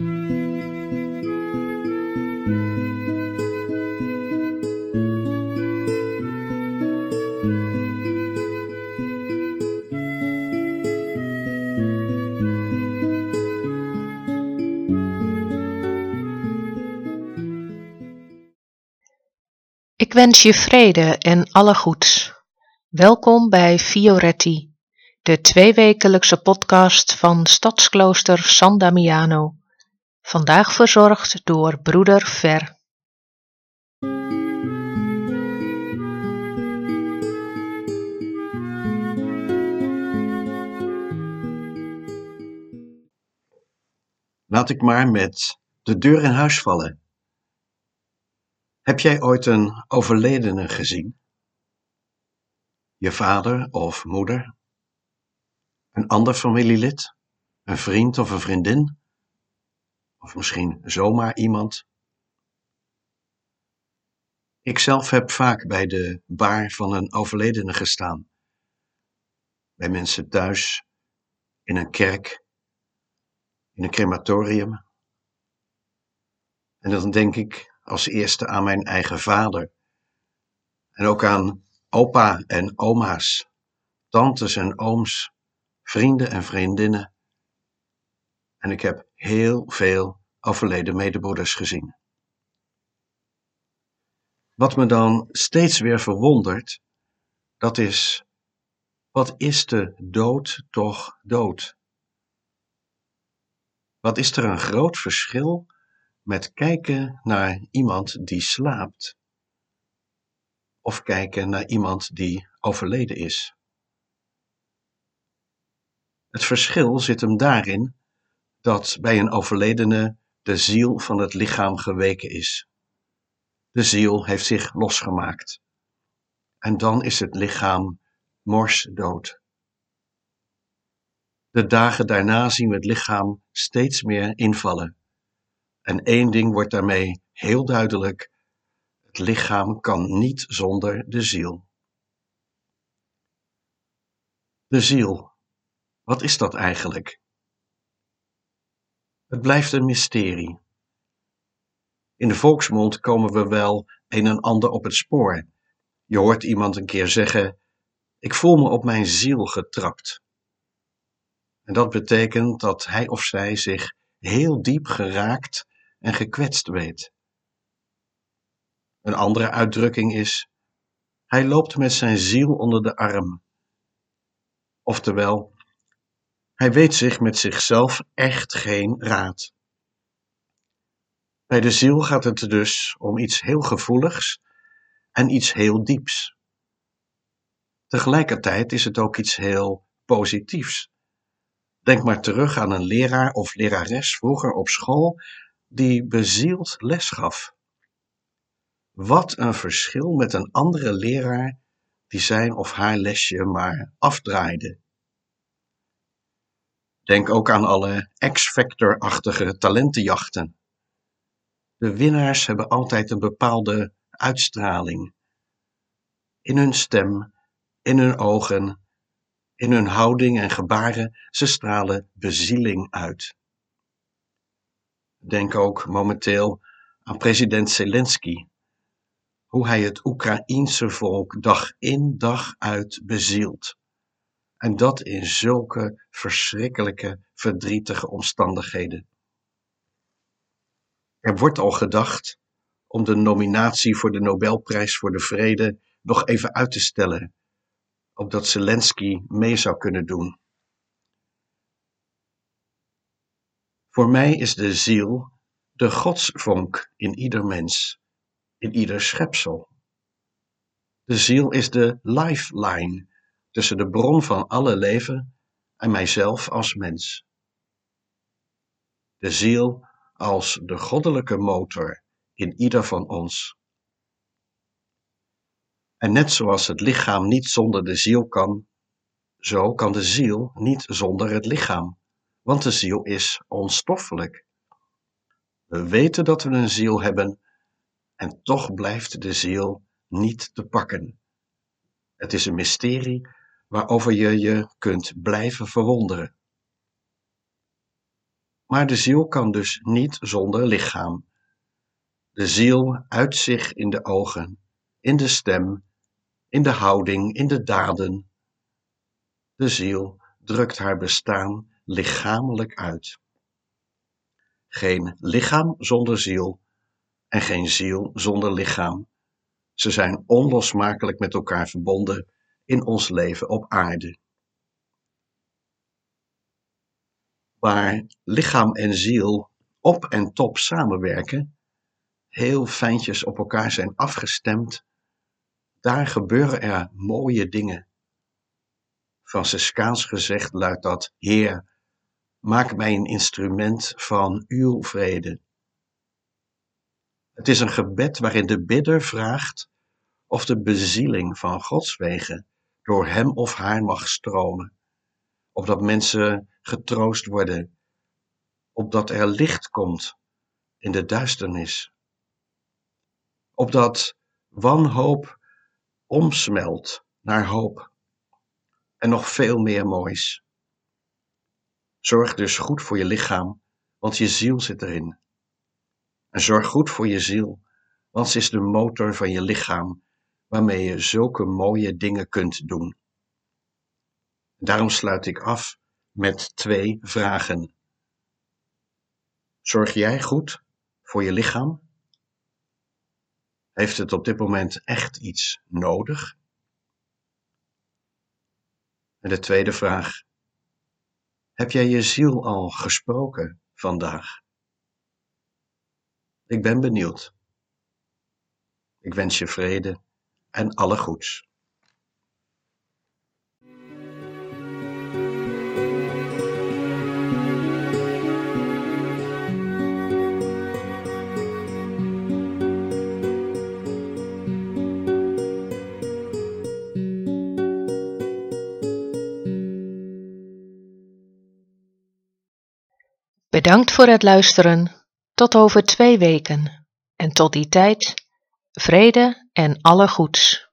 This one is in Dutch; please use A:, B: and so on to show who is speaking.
A: Ik wens je vrede en alle goeds. Welkom bij Fioretti, de tweewekelijkse podcast van Stadsklooster San Damiano. Vandaag verzorgd door broeder Ver.
B: Laat ik maar met de deur in huis vallen. Heb jij ooit een overledene gezien? Je vader of moeder? Een ander familielid? Een vriend of een vriendin? Of misschien zomaar iemand? Ikzelf heb vaak bij de baar van een overledene gestaan. Bij mensen thuis, in een kerk, in een crematorium. En dan denk ik als eerste aan mijn eigen vader. En ook aan opa en oma's, tantes en ooms, vrienden en vriendinnen. En ik heb heel veel overleden medebroeders gezien. Wat me dan steeds weer verwondert, dat is, wat is de dood toch dood? Wat is er een groot verschil met kijken naar iemand die slaapt of kijken naar iemand die overleden is. Het verschil zit hem daarin dat bij een overledene de ziel van het lichaam geweken is. De ziel heeft zich losgemaakt. En dan is het lichaam morsdood. De dagen daarna zien we het lichaam steeds meer invallen. En één ding wordt daarmee heel duidelijk: het lichaam kan niet zonder de ziel. De ziel, wat is dat eigenlijk? Het blijft een mysterie. In de volksmond komen we wel een en ander op het spoor. Je hoort iemand een keer zeggen: Ik voel me op mijn ziel getrapt. En dat betekent dat hij of zij zich heel diep geraakt en gekwetst weet. Een andere uitdrukking is: hij loopt met zijn ziel onder de arm. Oftewel, hij weet zich met zichzelf echt geen raad. Bij de ziel gaat het dus om iets heel gevoeligs en iets heel dieps. Tegelijkertijd is het ook iets heel positiefs. Denk maar terug aan een leraar of lerares vroeger op school die bezield les gaf. Wat een verschil met een andere leraar die zijn of haar lesje maar afdraaide. Denk ook aan alle X-Factor-achtige talentenjachten. De winnaars hebben altijd een bepaalde uitstraling. In hun stem, in hun ogen, in hun houding en gebaren, ze stralen bezieling uit. Denk ook momenteel aan president Zelensky, hoe hij het Oekraïense volk dag in dag uit bezielt. En dat in zulke verschrikkelijke, verdrietige omstandigheden. Er wordt al gedacht om de nominatie voor de Nobelprijs voor de Vrede nog even uit te stellen, opdat Zelensky mee zou kunnen doen. Voor mij is de ziel de godsvonk in ieder mens, in ieder schepsel. De ziel is de lifeline tussen de bron van alle leven en mijzelf als mens. De ziel als de goddelijke motor in ieder van ons. En net zoals het lichaam niet zonder de ziel kan, zo kan de ziel niet zonder het lichaam want de ziel is onstoffelijk. We weten dat we een ziel hebben en toch blijft de ziel niet te pakken. Het is een mysterie waarover je je kunt blijven verwonderen. Maar de ziel kan dus niet zonder lichaam. De ziel uit zich in de ogen, in de stem, in de houding, in de daden. De ziel drukt haar bestaan lichamelijk uit. Geen lichaam zonder ziel en geen ziel zonder lichaam. Ze zijn onlosmakelijk met elkaar verbonden in ons leven op aarde. Waar lichaam en ziel op en top samenwerken, heel fijntjes op elkaar zijn afgestemd, daar gebeuren er mooie dingen. Franciscaans gezegd luidt dat: Heer, maak mij een instrument van uw vrede. Het is een gebed waarin de bidder vraagt of de bezieling van Gods wegen door hem of haar mag stromen, opdat mensen getroost worden, opdat er licht komt in de duisternis, opdat wanhoop omsmelt naar hoop. En nog veel meer moois. Zorg dus goed voor je lichaam, want je ziel zit erin. En zorg goed voor je ziel, want ze is de motor van je lichaam, waarmee je zulke mooie dingen kunt doen. Daarom sluit ik af met twee vragen. Zorg jij goed voor je lichaam? Heeft het op dit moment echt iets nodig? En de tweede vraag. Heb jij je ziel al gesproken vandaag? Ik ben benieuwd. Ik wens je vrede en alle goeds.
A: Bedankt voor het luisteren. Tot over twee weken. En tot die tijd, vrede en alle goeds.